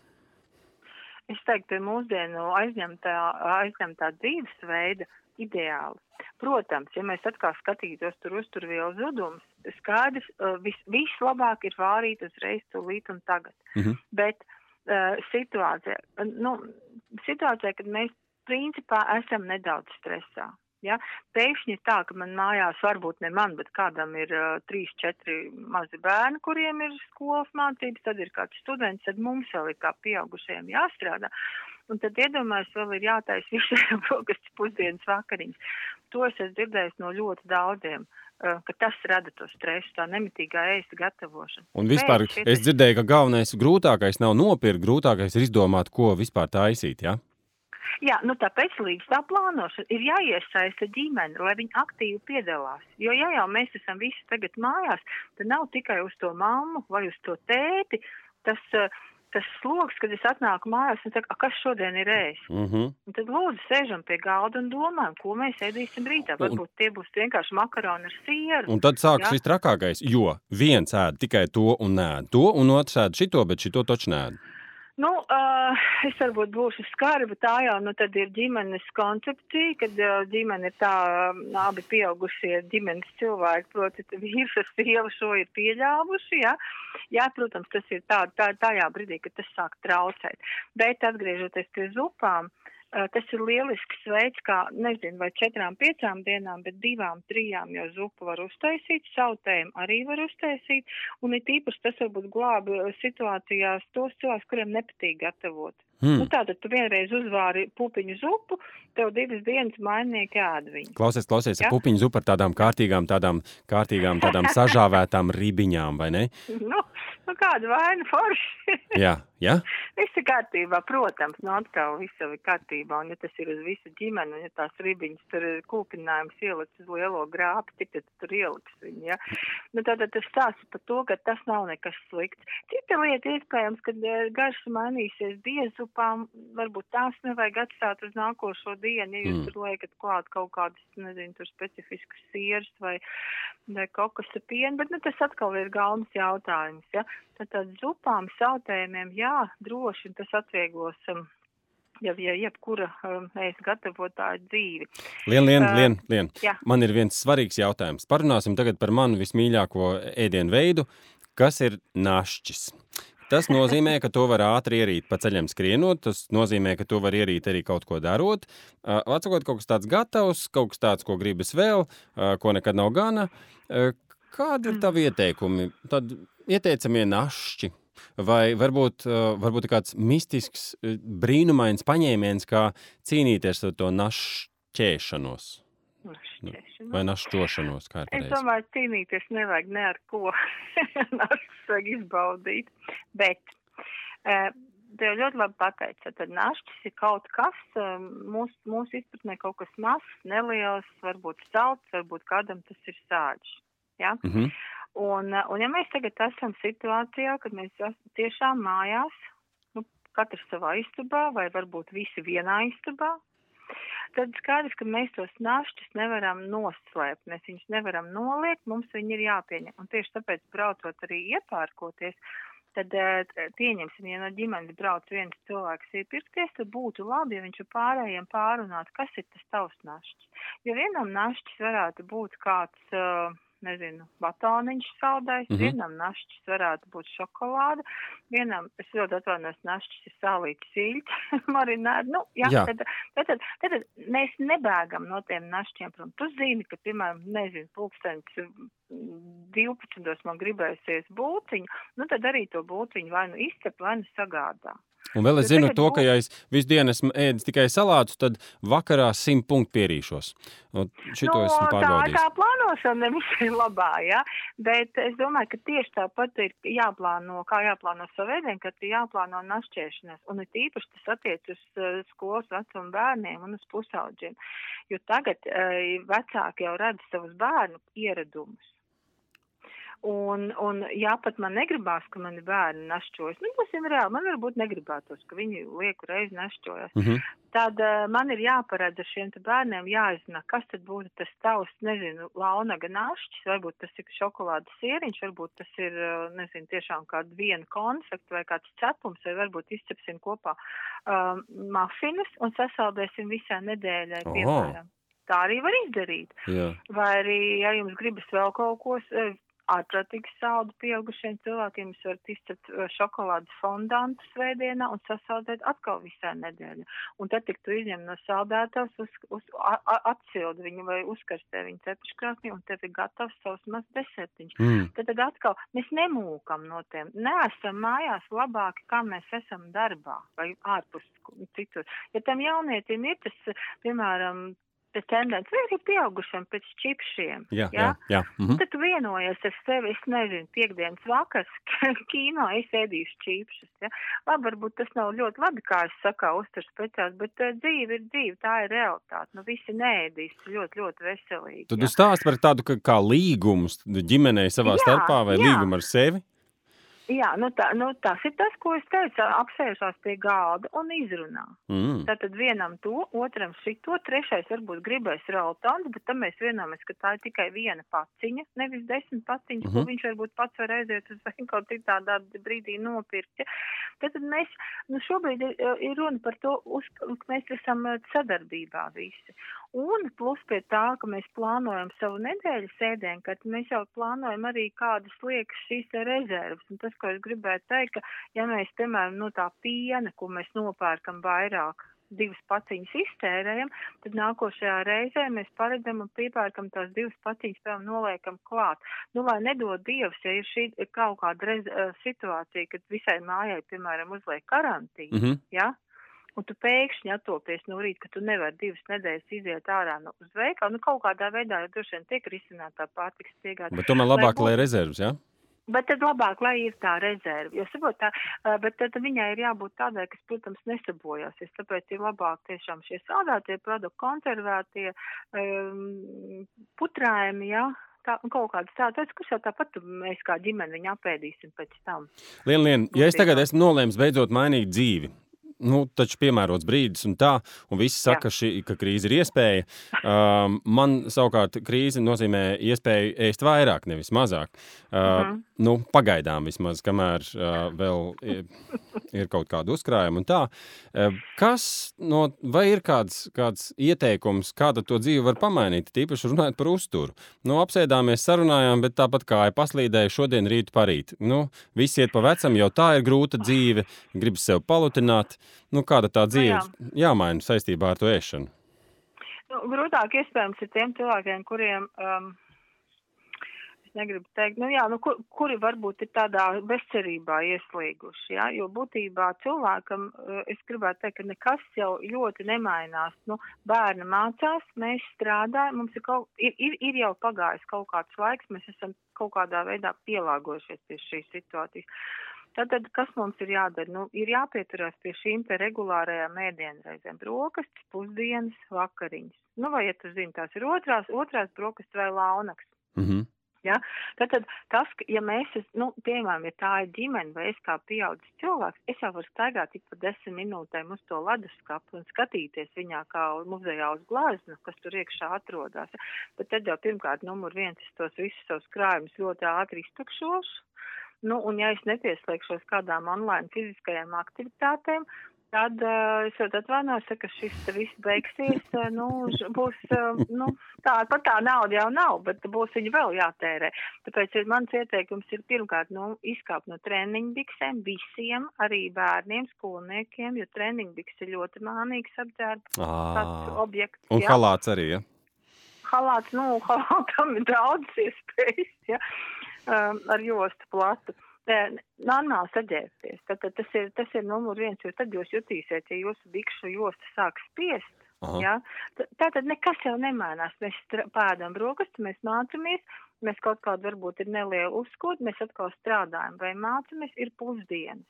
Es teiktu, ka mūsdienu aizņemtā, aizņemtā dzīvesveida ideāli. Protams, ja mēs atkal skatītos tur uzturvielu zudums, skaidrs, uh, vis, vislabāk ir vārīt uzreiz tūlīt un tagad. Mhm. Bet uh, situācija, nu, situācija, kad mēs principā esam nedaudz stresā. Ja? Pēkšņi tā, ka man mājās varbūt ne man, bet kādam ir uh, trīs, četri mazi bērni, kuriem ir skolas mācības, tad ir kāds students, tad mums vēl ir kā pieaugušajiem jāstrādā. Un tad iedomājas, vēl ir jātais visiem brokastu pusdienas vakariņas. To es esmu dzirdējis no ļoti daudziem, ka tas rada to stresu, tā nemitīgā ēst gatavošana. Un vispār Pēc es dzirdēju, ka galvenais grūtākais nav nopirkt, grūtākais ir izdomāt, ko vispār taisīt. Ja? Jā, nu tāpēc līdz tā plānošana ir jāiesaista ģimene, lai viņi aktīvi piedalās. Jo, ja jau mēs esam visi tagad mājās, tad nav tikai uz to mammu vai uz to tēti tas, eh, tas sloks, kad es atnāku mājās un saku, "A, kas šodien ir ēst. Uh -huh. Un tad lūdzu sēžam pie galda un domājam, ko mēs ēdīsim rītā. Un- Varbūt tie būs vienkārši makaroni ar sieru. Un tad sākas Jā. viss trakākais, jo viens ēd tikai to un nē, to, un otrs ēd šito, bet šito taču nē. Nu, uh, es varbūt būšu skarba, tā jau nu, ir ģimenes koncepcija, kad uh, ģimene ir tā, um, abi pieaugušie ģimenes cilvēki, proti, vīrs ar sievu šo ir pieļāvuši, jā. Jā, protams, tas ir tā, tā, tajā brīdī, kad tas sāk traucēt. Bet atgriežoties pie zupām, uh, tas ir lielisks veids, kā, nezinu, vai četrām, piecām dienām, bet divām, trijām jau zupu var uztaisīt, sautējumu arī var uztaisīt, un it īpaši tas varbūt glābi uh, situācijās tos cilvēkus, kuriem nepatīk gatavot. Hmm. Nu, tātad tu vienreiz uzvāri pupiņu zupu, tev divas dienas mainnieki ēd viņu. Klausies, klausies, ja? pupiņu zupa ar tādām kārtīgām, tādām, kārtīgām, tādām sažāvētām ribiņām, vai ne? Nu, nu kāda vaina forši. Jā, jā. Viss ir kārtībā, protams, nu atkal viss jau ir kārtībā, un ja tas ir uz visu ģimeni, un ja tās ribiņas tur ir kūpinājums ielikt uz lielo grāpi, cik tad tur ieliks viņu, ja? Nu tātad tas stāsta par to, ka tas nav nekas slikts. Cita lieta iespējams, kad eh, garš mainīsies diezupām, varbūt tās nevajag atstāt uz nākošo dienu, ja jūs Mm. tur liekat klāt kaut kādas, nezinu, tur specifiskas sieras vai, vai kokosa pienu, bet nu, tas atkal ir galvas jautājums, ja? Tātad zupām, sautējumiem, jā, droši, tas atvieglos um, jau ja jebkura um, ēst gatavotāja dzīvi. Lien, lien, Ā, lien, lien. jā. Man ir viens svarīgs jautājums. Parunāsim tagad par manu vismīļāko ēdienu veidu, kas ir našķis. Tas nozīmē, ka to var ātri ierīt pa ceļam skrienot. Tas nozīmē, ka to var ierīt arī kaut ko darot. Uh, Atsakot, kaut kas tāds gatavs, kaut kas tāds, ko gribas vēl, uh, ko nekad nav gana. Uh, Kādi ir tavi ieteikumi? Tad ieteicamie našķi. Vai varbūt, uh, varbūt kāds mistisks, uh, brīnumains paņēmiens, kā cīnīties ar to našķēšanos šķiešana. vai našķošanos? Es domāju, cīnīties nevajag ne ar ko. Našas vajag izbaudīt. Bet uh, tev ļoti labi pateica, tad našķis ir kaut kas, mūsu, mūsu izpratnē kaut kas mazs, neliels, varbūt salds, varbūt kādam tas ir sāģis. Ja? Mhm. Un, uh, un ja mēs tagad esam situācijā, kad mēs esam tiešām mājās, nu, katrs savā istabā vai varbūt visi vienā istabā, tad skaidrs, ka mēs tos našķus nevaram noslēpt, mēs viņus nevaram noliekt, mums viņi ir jāpieņem. Un tieši tāpēc, braucot arī iepērkoties, tad eh, pieņemsim, ja no ģimenes brauc viens cilvēks iepirkties, tad būtu labi, ja viņš ar pārējiem pārunātu, kas ir tas tavs našķis. Jo vienam našķis varētu būt kāds, uh, nezinu, batoniņš saldais, mm -hmm. vienam našķis varētu būt šokolāde, vienam, es ļoti atvainojos, našķis ir sālīts sīļķis, marinēta, nu, jā, Jā. Tad, tad, tad, tad mēs nebēgam no tiem našķiem prom. Tu zini, ka, piemēram, nezinu, pulkstenis 12. man gribēsies būtiņu, nu tad arī to būtiņu vai nu izcep, vai nu sagādā. Un vēl es zinu to, ka, ja es visu dienu esmu ēdis tikai salātus, tad vakarā simt punktu pierīšos. Šito nu, esmu pārbaudījis. Tā, tā plānošana nevis ir labā, ja? bet es domāju, ka tieši tāpat ir jāplāno, kā jāplāno savu ēdienu, kad ir jāplāno našķēšanās. Un ir īpaši tas attiec uz uh, skolas vecumu bērniem un uz pusauģiem. Jo tagad uh, vecāki jau redz savus bērnu ieradumus. Un, un ja pat man negribās, ka mani bērni našķojas, nu, būsim reāli, man varbūt negribētos, ka viņi lieku reizi našķojas, Mm -hmm. tad uh, man ir jāparedz ar šiem bērniem jāizzina, kas tad būtu tas tavs, nezinu, launaga našķis, varbūt tas ir šokolādes sieriņš, varbūt tas ir, uh, nezinu, tiešām kāda viena konfekta vai kāds cepums, vai varbūt izcepsim kopā um, mafinus un sasaldēsim visā nedēļai, Oh. piemēram. Tā arī var izdarīt. Jā. Vai arī, ja jums gribas vēl kaut ko eh, ārprātīgi saldu pieaugušiem cilvēkiem, jūs varat izcept eh, šokolādes fondantu svētdienā un sasaldēt atkal visā nedēļā. Un tad tik tu izņem no saldētās, uz, uz, a, a, atcild viņu vai uzkarstē viņu cepeškrāsnī un tev ir gatavs savs maz desertiņš. Mm. Tad, tad atkal mēs nemūkam no tiem. Neesam mājās labāki, kā mēs esam darbā vai ārpus citur. Ja tam jaunietim ir tas, piemēram, tas tendence, vai arī pieaugušiem pēc čipšiem. Jā, jā, jā. -hmm. Tad tu vienojies ar sevi, es nezinu, piekdienas vakars, kīno es ēdīšu čīpšus. Ja? Labi, varbūt tas nav ļoti labi, kā es saku, uzturs speciāls, bet uh, dzīve ir dzīve, tā ir realitāte. Nu, visi neēdīs ļoti, ļoti veselīgi. Tad jūs stāstāt par tādu kā, kā līgumu ģimenei savā Jā, starpā vai jā. līgumu ar sevi? Jā, nu, tā, nu tas ir tas, ko es teicu, apsēžās pie galda un izrunā. Mm. Tātad vienam to, otram šito, trešais varbūt gribēs roltons, bet tam mēs vienojamies, ka tā ir tikai viena paciņa, nevis desmit paciņas, Mhm. ko viņš varbūt pats var aiziet uz veikalu citādā brīdī nopirkt. Ja? Tātad mēs, nu šobrīd ir, ir runa par to, uz, mēs esam eh, sadarbībā visi. Un plus pie tā, ka mēs plānojam savu nedēļas ēdienu, kad mēs jau plānojam arī kādas liekas šīs te rezerves. Un tas, ko es gribēju teikt, ka ja mēs, piemēram, no tā piena, ko mēs nopērkam vairāk, divas paciņas iztērējam, tad nākošajā reizē mēs paredzam un piepērkam tās divas paciņas, piemēram, noliekam klāt. Nu, lai nedod Dievs, ja ir šī kaut kāda rez, eh, situācija, kad visai mājai, piemēram, uzliek karantīnu, Mm -hmm. ja? Un tu pēkšņi attopies no rīta, ka tu nevari divas nedēļas iziet ārā no uz veikalu. Nu, kaut kādā veidā jau droši vien tiek risināta tā pārtiks piegāde. Bet tomēr labāk, lai rezerves, jā? Bet tad labāk, lai ir tā rezerve. Jo, saprot, tā, bet tad viņai ir jābūt tādai, kas, protams, nesabojāsies. Tāpēc ir labāk tiešām šie sādātie produkti, konservētie, um, putrājumi, jā. Tā, un kaut kādas tādas, kuras jau tāpat mēs kā ģimene viņu apēdīsim pēc tam. Lien, lien, ja es tagad esmu nolēmis beidzot mainīt dzīvi, nu, taču piemērots brīdis un tā, un visi saka, šī, ka krīze ir iespēja. Um, man savukārt krīze nozīmē iespēju ēst vairāk, nevis mazāk. Uh, uh Mhm. -huh. Nu, pagaidām vismaz, kamēr uh, vēl ir, ir kaut kāda uzkrājuma un tā. Uh, kas, no, vai ir kāds, kāds ieteikums, kāda to dzīvi var pamainīt, tīpaši runājot par uzturu? Nu, apsēdāmies, sarunājām, bet tāpat kā ir paslīdēja šodien, rīt, parīt. Nu, visi iet pa vecam, jau tā ir grūta dzīve, gribas sev palutināt. Nu, kāda tā dzīve jā. jāmaina saistībā ar to ēšanu? Nu, grūtāk iespējams ir tiem cilvēkiem, kuriem, um, es negribu teikt, nu jā, nu, kur, kuri varbūt ir tādā bezcerībā ieslīguši, jā, jo būtībā cilvēkam, uh, es gribētu teikt, ka nekas jau ļoti nemainās. Nu, bērni mācās, mēs strādājam, mums ir, kaut, ir, ir, ir jau pagājis kaut kāds laiks, mēs esam kaut kādā veidā pielāgojušies pie šīs situācijas. Tātad, kas mums ir jādara? Nu, ir jāpieturās pie šīm te regulārajām ēdienreizēm. Brokastis, pusdienas, vakariņas. Nu, vai, ja tu zini, tās ir otrās, otrās brokastis vai launaks. Mm -hmm. Ja? Tātad, tas, ja mēs, es- nu, piemēram, ja tā ir ģimene vai es kā pieaudzis cilvēks, es jau varu staigāt tik pa desmit minūtēm uz to leduskapu un skatīties viņā kā uz muzejā uz glāznu, kas tur iekšā atrodas. Bet tad jau pirmkārt, numur viens, es tos visus savus krājumus ļoti ātri iztukšošu. Nu, un ja es nepieslēgšos kādām online fiziskajām aktivitātēm, tad uh, es varu atvainojos, ka šis viss beigsies, uh, nu, būs, uh, nu, tā, pat tā nauda jau nav, bet būs viņa vēl jātērē. Tāpēc ir, mans ieteikums ir pirmkārt, nu, izkāpt no treniņu biksēm visiem, arī bērniem, skolniekiem, jo treniņu biks ir ļoti mānīgs apģērbs, objekts. Un jā. halāts arī, ja? halāts, nu, halātam ir daudz iespējas, ja, um, ar jostu platu. normāli saģērbties. Tad, tad tas, ir, tas ir numur viens, jo tad jūs jutīsiet, ja jūsu bikšu josta sāk spiest. Ja? Tā tad nekas jau nemainās. Mēs pēdām brokastu, mēs mācāmies, mēs kaut kādu varbūt ir nelielu uzskotu, mēs atkal strādājam vai mācāmies, ir pusdienas.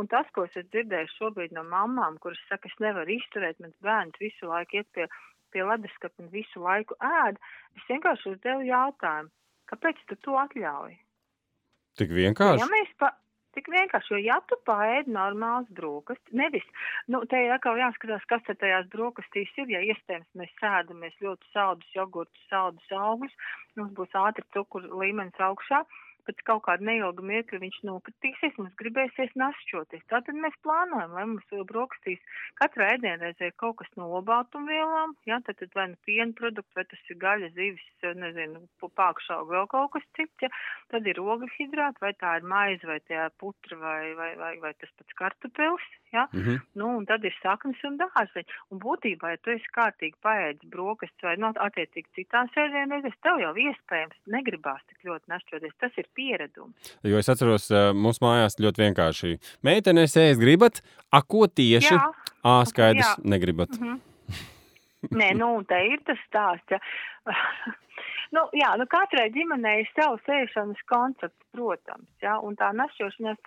Un tas, ko es dzirdēju šobrīd no mamām, kuras saka, es nevaru izturēt, mans bērns visu laiku iet pie, pie leduskapa un visu laiku ēd, es vienkārši uzdevu jautājumu, kāpēc tu to atļauj? Tik vienkārši. Ja mēs pa, Tik vienkārši, jo ja tu paēdi normāls brokastis, nevis, nu, te ir atkal jāskatās, kas te tajās brokastīs ir, ja iespējams mēs sēdamies ļoti saldus jogurtus, saldus augļus, mums būs ātri cukuru līmenis augšā, pēc kaut kāda neilga mirkļa viņš nokritīsies, mums gribēsies našķoties. Tātad mēs plānojam, lai mums brokastīs katrā ēdienreizē kaut kas no olbaltumvielām, jā, tad, tad vai nu piena produkti, vai tas ir gaļa, zivis, nezinu, pākšauga, vēl kaut kas cits, jā, tad ir ogļhidrāti, vai tā ir maize, vai tā ir putra, vai, vai, vai, vai tas pats kartupels, jā, mm -hmm. nu, un tad ir saknes un dārzeņi. Un būtībā, ja tu esi kārtīgi paēdis brokastis vai, nu, attiecīgi citās ēdienreizēs, tev jau iespējams negribās tik ļoti našķoties. Tas ir pieredums. Jo es atceros, mūsu mājās ļoti vienkārši. Meitenes, ēst gribat, a ko tieši? Jā. Ā, skaidrs, jā. negribat. Mm -hmm. Nē, nu, te ir tas stāsts. Ja. nu, jā, nu, katrai ģimenei ir savs ēšanas koncepts, protams, ja, un tā našķošanās,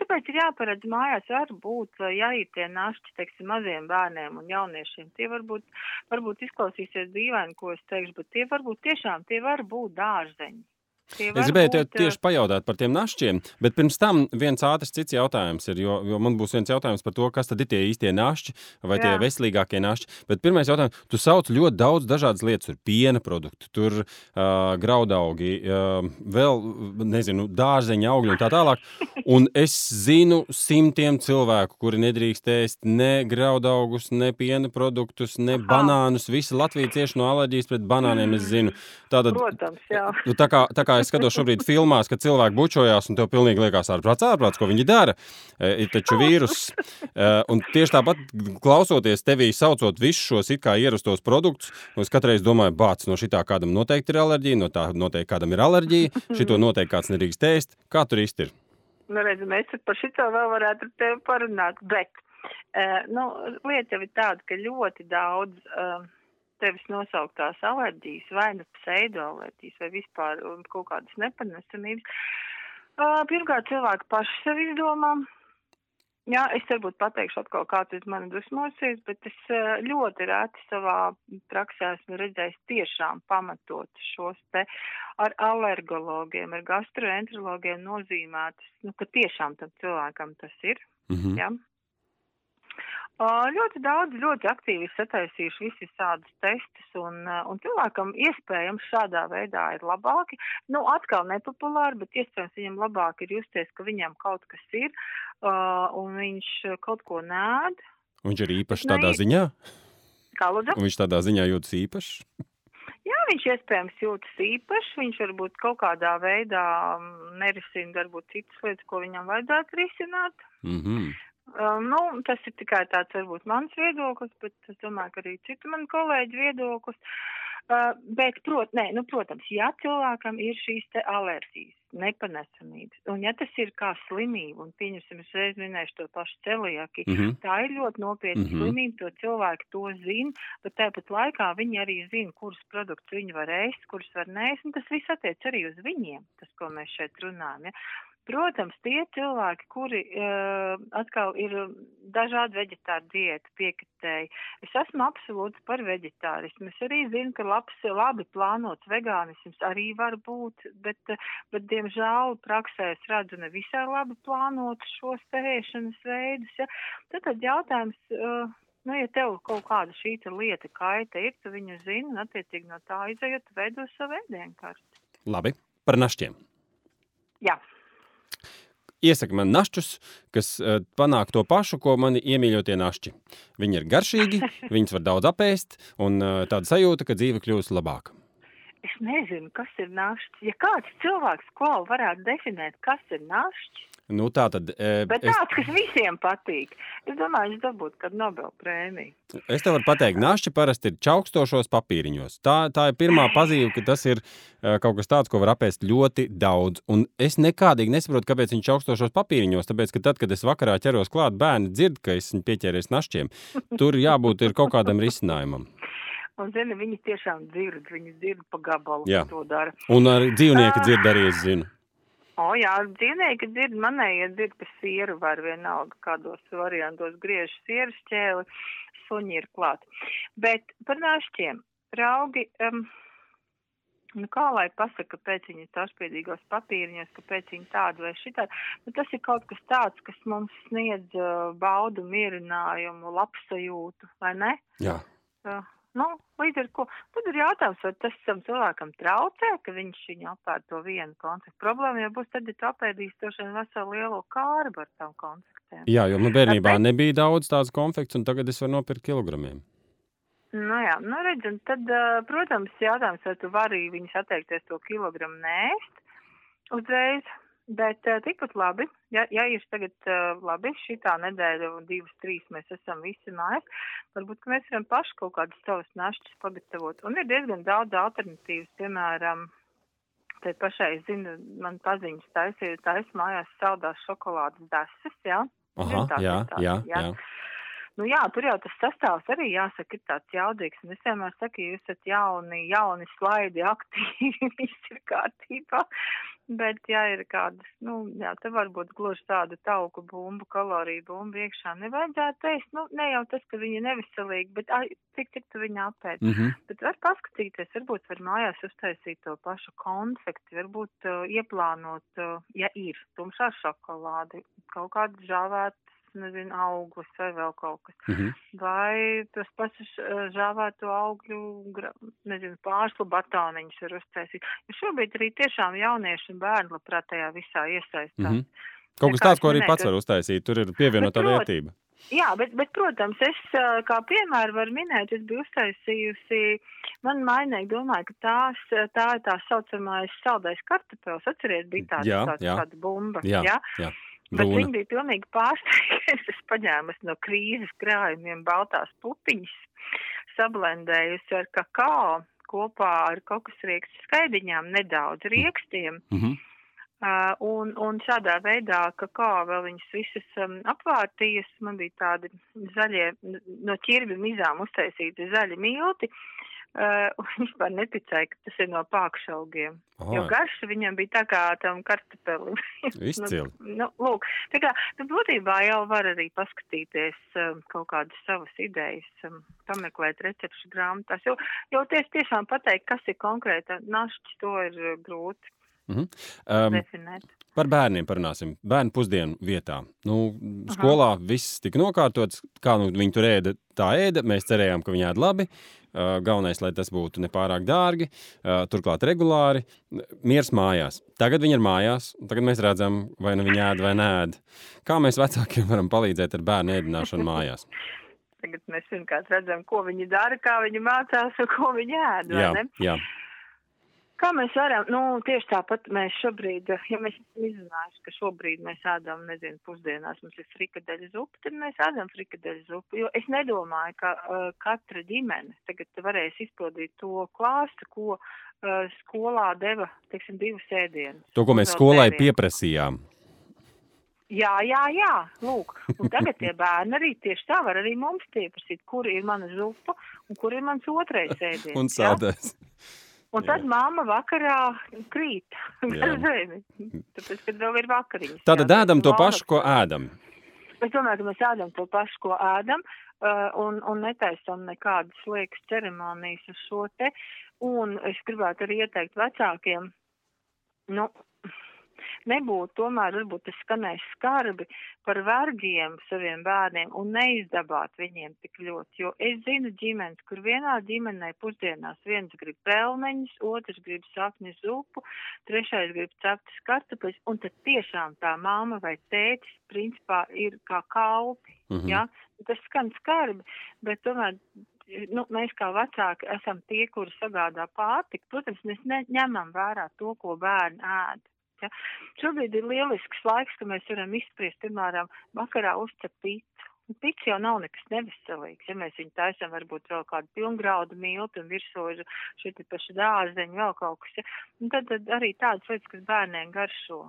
tāpēc ir jāparedz mājās, varbūt, ja ir tie našķi, teiksim, maziem bērniem un jauniešiem, tie varbūt, varbūt izklausīsies dīvaini, ko es teikšu, bet tie varbūt tiešām, tie var būt dārzeņi. Es gribēju būt... tieši pajautāt par tiem našķiem, bet pirms tam viens ātrs cits jautājums ir, jo, jo man būs viens jautājums par to, kas tad ir tie īstie našķi vai Jā. tie veselīgākie našķi. Bet pirmais jautājums, tu sauc ļoti daudz dažādas lietas, tur piena produktu, tur uh, graudaugi, uh, vēl, nezinu, dārzeņa augļi un tā tālāk. Un es zinu simtiem cilvēku, kuri nedrīkst ēst ne graudaugus, ne piena produktus, ne Aha. banānus. Visi Latvija cieši no alerģijas pret banāniem, es zinu. Tātad, Protams, jā. Tā kā, tā kā es skatos šobrīd filmās, kad cilvēki bučojās, un tev pilnīgi liekas ārprāts, ārprāts, ko viņi dara. E, ir taču vīrus. E, un tieši tāpat klausoties tevī, saucot visus šos it kā ierastos produktus, es katreiz domāju, bāc, no šitā kādam noteikti ir alerģija, no tā noteikti kādam ir alerģija, šito noteikti kāds nedrīkst ēst. Kā tur īsti ir? Nu, redz, mēs par šito vēl varētu parunāt, bet, uh, nu, lieta jau ir tāda, ka ļoti daudz uh, tevis nosauktās alerģijas, vai nu pseidoalerģijas, vai vispār um, kaut kādas nepanesamības. Pirmkārt, cilvēki paši sev izdomā. Jā, es varbūt pateikšu atkal, kā tas man dusmosies, bet es ļoti reti savā praksē esmu redzējis tiešām pamatot šos te ar alergologiem, ar gastroenterologiem nozīmētas, nu, ka tiešām tam cilvēkam tas ir. Mm -hmm. Jā. Ļoti daudz, ļoti aktīvi sataisījuši visi tādus testus, un, un cilvēkam iespējams šādā veidā ir labāki. Nu, atkal nepopulāri, bet iespējams viņam labāk ir justies, ka viņam kaut kas ir, uh, un viņš kaut ko nēd. Viņš ir īpašs tādā ziņā? Kā lūdzu? Un viņš tādā ziņā jūtas īpašs? Jā, viņš iespējams jūtas īpašs, viņš varbūt kaut kādā veidā nerisina varbūt citas lietas, ko viņam vajadzētu risināt. Mm -hmm. Uh, nu, tas ir tikai tāds varbūt mans viedoklis, bet es domāju, ka arī citu manu kolēģu viedoklis. Uh, bet, prot, nē, nu, protams, ja cilvēkam ir šīs te alerģijas, nepanesamības, un ja tas ir kā slimība, un pieņemsim, es reiz minēšu to pašu celiaki, mm -hmm. tā ir ļoti nopietna mm -hmm. slimība, to cilvēki to zina, bet tāpat laikā viņi arī zina, kurus produktus viņi var ēst, kurus var nēst, un tas viss attiec arī uz viņiem, tas, ko mēs šeit runājam. Ja? Protams, tie cilvēki, kuri uh, atkal ir dažādi veģetāri diēta piekritēji, es esmu absolūti par veģetārismu. Es arī zinu, ka labs, labi plānots vegānisms arī var būt, bet, bet diemžēl praksē es redzu ne visai labi plānot šos tērēšanas veidus. Ja. Tad, tad jautājums. Uh, Nu, ja tev kaut kāda šī lieta kaita ir, tu viņu zini, un attiecīgi no tā izējot, veido savu ēdienkarti. Labi, par naštiem. Jā iesaka man našķus, kas uh, panāk to pašu, ko mani iemīļotie našķi. Viņi ir garšīgi, viņus var daudz apēst, un uh, tāda sajūta, ka dzīve kļūst labāka. Es nezinu, kas ir našķis. Ja kāds cilvēks klāva varētu definēt, kas ir našķis, Nu, tā tad, e, Bet tāds, es... kas visiem patīk. Es domāju, viņš dabūtu kādu Nobel prēmiju. Es tev varu pateikt, našķi parasti ir čaukstošos papīriņos. Tā, tā ir pirmā pazīme, ka tas ir uh, kaut kas tāds, ko var apēst ļoti daudz. Un es nekādīgi nesaprotu, kāpēc viņš čaukstošos papīriņos. Tāpēc, ka tad, kad es vakarā ķeros klāt, bērni dzird, ka esmu pieķēries našķiem. Tur jābūt kaut kādam risinājumam. Un, zini, viņi tiešām dzird, viņi dzird pa gabalu, Jā. to dara. Un arī dzīvnieki dzird arī, es zinu. O, jā, dzīvnieki dzird, manējie dzird, ka sieru var vienalga, kādos variantos griež sieru šķēli, suņi ir klāt. Bet par našķiem, raugi, um, nu kā lai pasaka, kāpēc viņi tašpiedīgos papīriņos, kāpēc viņi tādu vai šitādu, nu tas ir kaut kas tāds, kas mums sniedz uh, baudu, mierinājumu, labsajūtu, vai ne? Jā. Uh, Nu, līdz ar ko, tad ir jautājums, vai tas tam cilvēkam traucē, ka viņš viņu apēd to vienu konfektu. Problēma jau būs tad, ja tu apēdīsi to šeit veselu lielo kārbu ar tām konfektēm. Jā, jo man bērnībā Tāpēc... nebija daudz tādas konfekts, un tagad es varu nopirkt kilogramiem. Nu jā, nu redz, un tad, protams, jautājums, vai tu vari viņus atteikties to kilogramu nēst uzreiz, Bet uh, tikpat labi, ja, ja ir tagad uh, labi, šitā nedēļa divas, trīs mēs esam visi mājās, varbūt mēs varam paši kaut kādas savas našķis pagatavot. Un ir diezgan daudz alternatīvas, piemēram, te pašai, zinu, man paziņas taisīja, taisa mājās saldās šokolādes deses, jā? Aha, jā, jā, jā. jā. Nu jā, tur jau tas sastāvs arī jāsaka ir tāds jaudīgs. Un es vienmēr saku, ja jūs esat jauni, jauni slaidi, aktīvi, viss ir kārtībā. Bet, ja ir kādas, nu, jā, te varbūt gluži tāda tauku bumbu, kaloriju bumbu iekšā nevajadzētu ēst. Nu, ne jau tas, ka viņi neviselīgi, bet ai, cik, cik tu viņu apēd. Mm -hmm. Bet var paskatīties, varbūt var mājās uztaisīt to pašu konfekti, varbūt uh, ieplānot, uh, ja ir tumšā šokolādi, kaut kādu žāvētu nezinu, auglis vai vēl kaut kas. Mm -hmm. Vai tas pats žāvēto augļu, nezinu, pārslu batāniņus var uztaisīt. Jo šobrīd arī tiešām jaunieši un bērni labprāt tajā visā iesaistās. Mm -hmm. Kaut kas tāds, ko arī pats var uztaisīt, tur ir pievienotā vērtība. Jā, bet, bet, protams, es kā piemēru varu minēt, es biju uztaisījusi, man mainīgi domāju, ka tās, tā ir tā saucamais saldais kartupels, atceries, bija tāds, jā, tāds jā. tāda bumba. Jā, jā. jā. Bet Brūna. viņi bija pilnīgi pārsteigti. es paņēmu no krīzes krājumiem baltās pupiņas, sablendējusi ar kakao kopā ar kokosriekstu skaidiņām, nedaudz riekstiem. Mm -hmm. Uh, un, un šādā veidā, ka kā vēl viņas visas um, apvārtījas, man bija tādi zaļie, no ķirbi mizām uztaisīti zaļi milti, Uh, un vispār neticēja, ka tas ir no pākšaugiem. Aha. Jo garša viņam bija tā kā tam kartupelim. Izcili. nu, nu, lūk, tā kā, nu, būtībā jau var arī paskatīties um, kaut kādas savas idejas, um, pameklēt recepšu grāmatās, jo, jo ties tiešām pateikt, kas ir konkrēta našķis, to ir uh, grūti. Mm -hmm. um, definēt. Par bērniem parunāsim. Bērnu pusdienu vietā. Nu, skolā Aha. viss tika nokārtots. Kā nu, viņi tur ēda, tā ēda. Mēs cerējām, ka viņi ēd labi. Uh, galvenais, lai tas būtu nepārāk dārgi, turklāt regulāri. Miers mājās. Tagad viņi ir mājās. Tagad mēs redzam, vai nu viņi ēd vai nē. Kā mēs vecākiem varam palīdzēt ar bērnu ēdināšanu mājās? Tagad mēs vienkārši redzam, ko viņi dara, kā viņi mācās un ko viņi ēd. Jā, jā. Kā mēs varam, nu, tieši tāpat mēs šobrīd, ja mēs izrunājuši, ka šobrīd mēs ēdam, nezinu, pusdienās mums ir frikadeļa zupa, tad mēs ēdam frikadeļa zupu, jo es nedomāju, ka uh, katra ģimene tagad varēs izpildīt to klāstu, ko uh, skolā deva, teiksim, divas ēdienas. To, ko mēs skolai dēvien. pieprasījām. Jā, jā, jā, lūk. Un tagad tie bērni arī tieši tā var arī mums pieprasīt, kur ir mana zupa un kur ir mans otrais ēdiens. un sādais. Ja? Un tad māma vakarā krīt ar zemi. Tāpēc, kad vēl ir vakariņas. Tātad ēdam to pašu, ko ēdam. Es domāju, ka mēs ēdam to pašu, ko ēdam, uh, un, un netaisam nekādas liekas ceremonijas uz šo te. Un es gribētu arī ieteikt vecākiem, nu, nebūtu tomēr, varbūt tas skanēs skarbi par vergiem saviem bērniem un neizdabāt viņiem tik ļoti, jo es zinu ģimenes, kur vienā ģimenē pusdienās viens grib pelmeņus, otrs grib sakņu zupu, trešais grib ceptas kartupļus, un tad tiešām tā māma vai tētis principā ir kā kalpi, mm -hmm. ja? Tas skan skarbi, bet tomēr nu, mēs kā vecāki esam tie, kuri sagādā pārtiku. Protams, mēs neņemam vērā to, ko bērni ēd. Ja. Šobrīd ir lielisks laiks, ka mēs varam izspriest, piemēram, vakarā uzcept pīci. Pits jau nav nekas neveselīgs. Ja mēs viņu taisām, varbūt vēl kādu pilngraudu miltu un virsū ir šī paša dārzeņa, vēl kaut kas. Ja? Un tad, tad arī tādas lietas, kas bērniem garšo.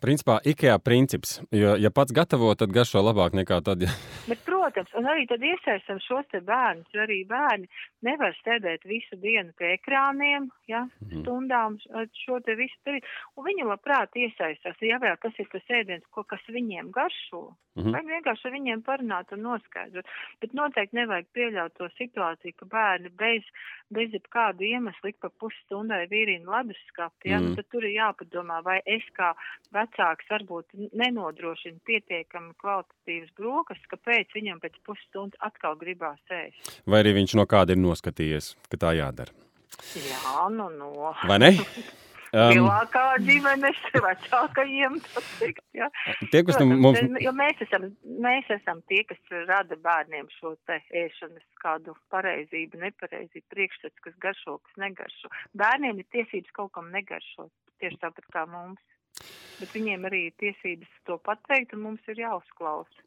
Principā IKEA princips, jo, ja pats gatavo, tad garšo labāk nekā tad. Ja. Bet, protams, un arī tad iesaistam šos te bērnus, jo arī bērni nevar sēdēt visu dienu pie ekrāniem, ja, mm. stundām šo te visu darīt, un viņi labprāt iesaistās, jāvērā, kas ir tas ēdiens, ko, kas viņiem garšo, mm -hmm. vai vienkārši ar viņiem parunāt un noskaidrot, bet noteikti nevajag pieļaut to situāciju, ka bērni bez, bez jebkādu iemeslu ik pa pusstundai vīrina leduskapi, ja, mm. nu, tad tur ir jāpadomā, vai es kā vecāks vecāks varbūt nenodrošina pietiekami kvalitatīvas brokas, kāpēc viņam pēc pusstundas atkal gribās ēst. Vai arī viņš no kāda ir noskatījies, ka tā jādara? Jā, nu no. Vai ne? Um, Lielākā ģimenes vecākajiem. Teikt, ja. Tie, kas Protams, mums... Jo mēs esam, mēs esam tie, kas rada bērniem šo te ēšanas kādu pareizību, nepareizību, priekšstats, kas garšo, kas negaršo. Bērniem ir tiesības kaut kam negaršot, tieši tāpat kā mums bet viņiem arī ir tiesības to pateikt, un mums ir jāuzklausa.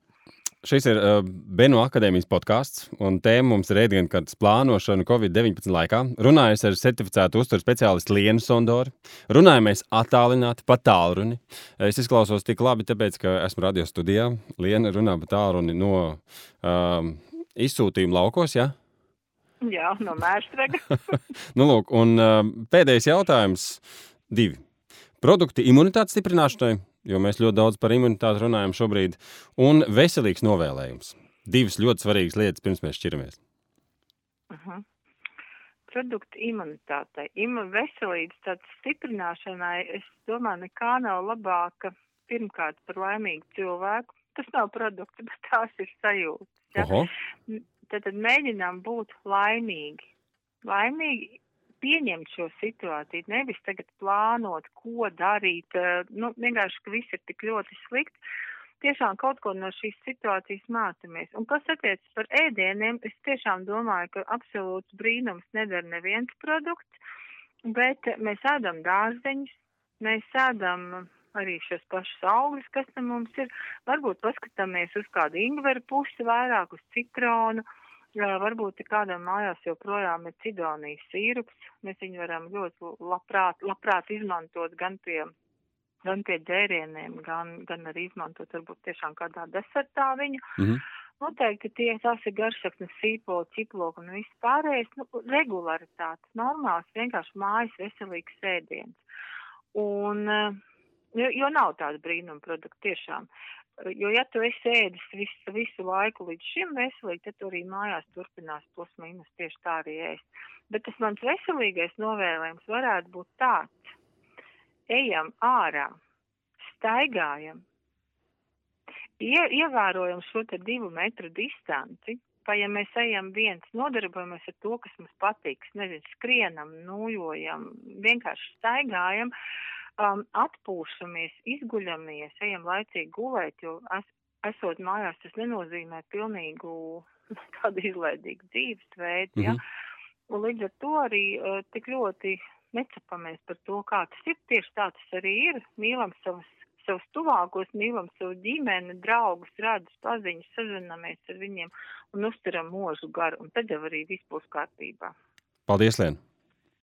Šis ir uh, Benu akadēmijas podkāsts, un tēma mums ir ēdienkartes plānošana Covid-19 laikā. Runājas ar certificētu uzturu speciālistu Lienu Sondoru. Runājamies attālināti, pa tālruni. Es izklausos tik labi, tāpēc, ka esmu radio studijā. Liena runā pa tālruni no um, izsūtījuma laukos, jā? Jā, no mērstrega. nu, lūk, un uh, pēdējais jautājums divi. Produkti imunitātes stiprināšanai, jo mēs ļoti daudz par imunitāti runājam šobrīd, un veselīgs novēlējums. Divas ļoti svarīgas lietas, pirms mēs šķiramies. -huh. Produkti imunitātei. Ima veselības stiprināšanai, es domāju, nekā nav labāka pirmkārt par laimīgu cilvēku. Tas nav produkts, bet tās ir sajūtas. Ja? Tad, tad mēģinām būt laimīgi. Laimīgi pieņemt šo situāciju, nevis tagad plānot, ko darīt, eh, nu, vienkārši, ka viss ir tik ļoti slikti. Tiešām kaut ko no šīs situācijas mācāmies. Un kas attiecas par ēdieniem, es tiešām domāju, ka absolūts brīnums nedara neviens produkts, bet mēs ēdam dārzeņus, mēs ēdam arī šos pašus augļus, kas tam mums ir. Varbūt paskatāmies uz kādu ingveru pusi vairāk, uz citronu. Uh, Jā, varbūt kādam mājās joprojām ir cidonijas sīrups. Mēs viņu varam ļoti labprāt, labprāt izmantot gan pie, gan pie dzērieniem, gan, gan arī izmantot varbūt tiešām kādā desertā viņu. Mm -hmm. Noteikti tie tās ir garšaknes sīpoli, ķiploki un viss pārējais, nu, regularitātes, normāls, vienkārši mājas veselīgs sēdiens. Un, jo, jo nav tāda brīnuma produkta tiešām. Jo, ja tu esi ēdis visu, visu laiku līdz šim veselīgi, tad tu arī mājās turpinās plus mīnus tieši tā arī ēst. Bet tas mans veselīgais novēlējums varētu būt tāds. Ejam ārā, staigājam, ie, ievērojam šo te divu metru distanci, vai ja mēs ejam viens, nodarbojamies ar to, kas mums patīk, nezinu, skrienam, nūjojam, vienkārši staigājam, uh, um, atpūšamies, izguļamies, ejam laicīgi gulēt, jo es, esot mājās, tas nenozīmē pilnīgu tādu izlaidīgu dzīvesveidu, mm -hmm. ja? Un līdz ar to arī uh, tik ļoti necapamies par to, kā tas ir. Tieši tā tas arī ir. Mīlam savus, savus tuvākos, mīlam savu ģimeni, draugus, radus, paziņas, sazināmies ar viņiem un uzturam mūžu garu. Un tad jau arī viss būs kārtībā. Paldies, Lien!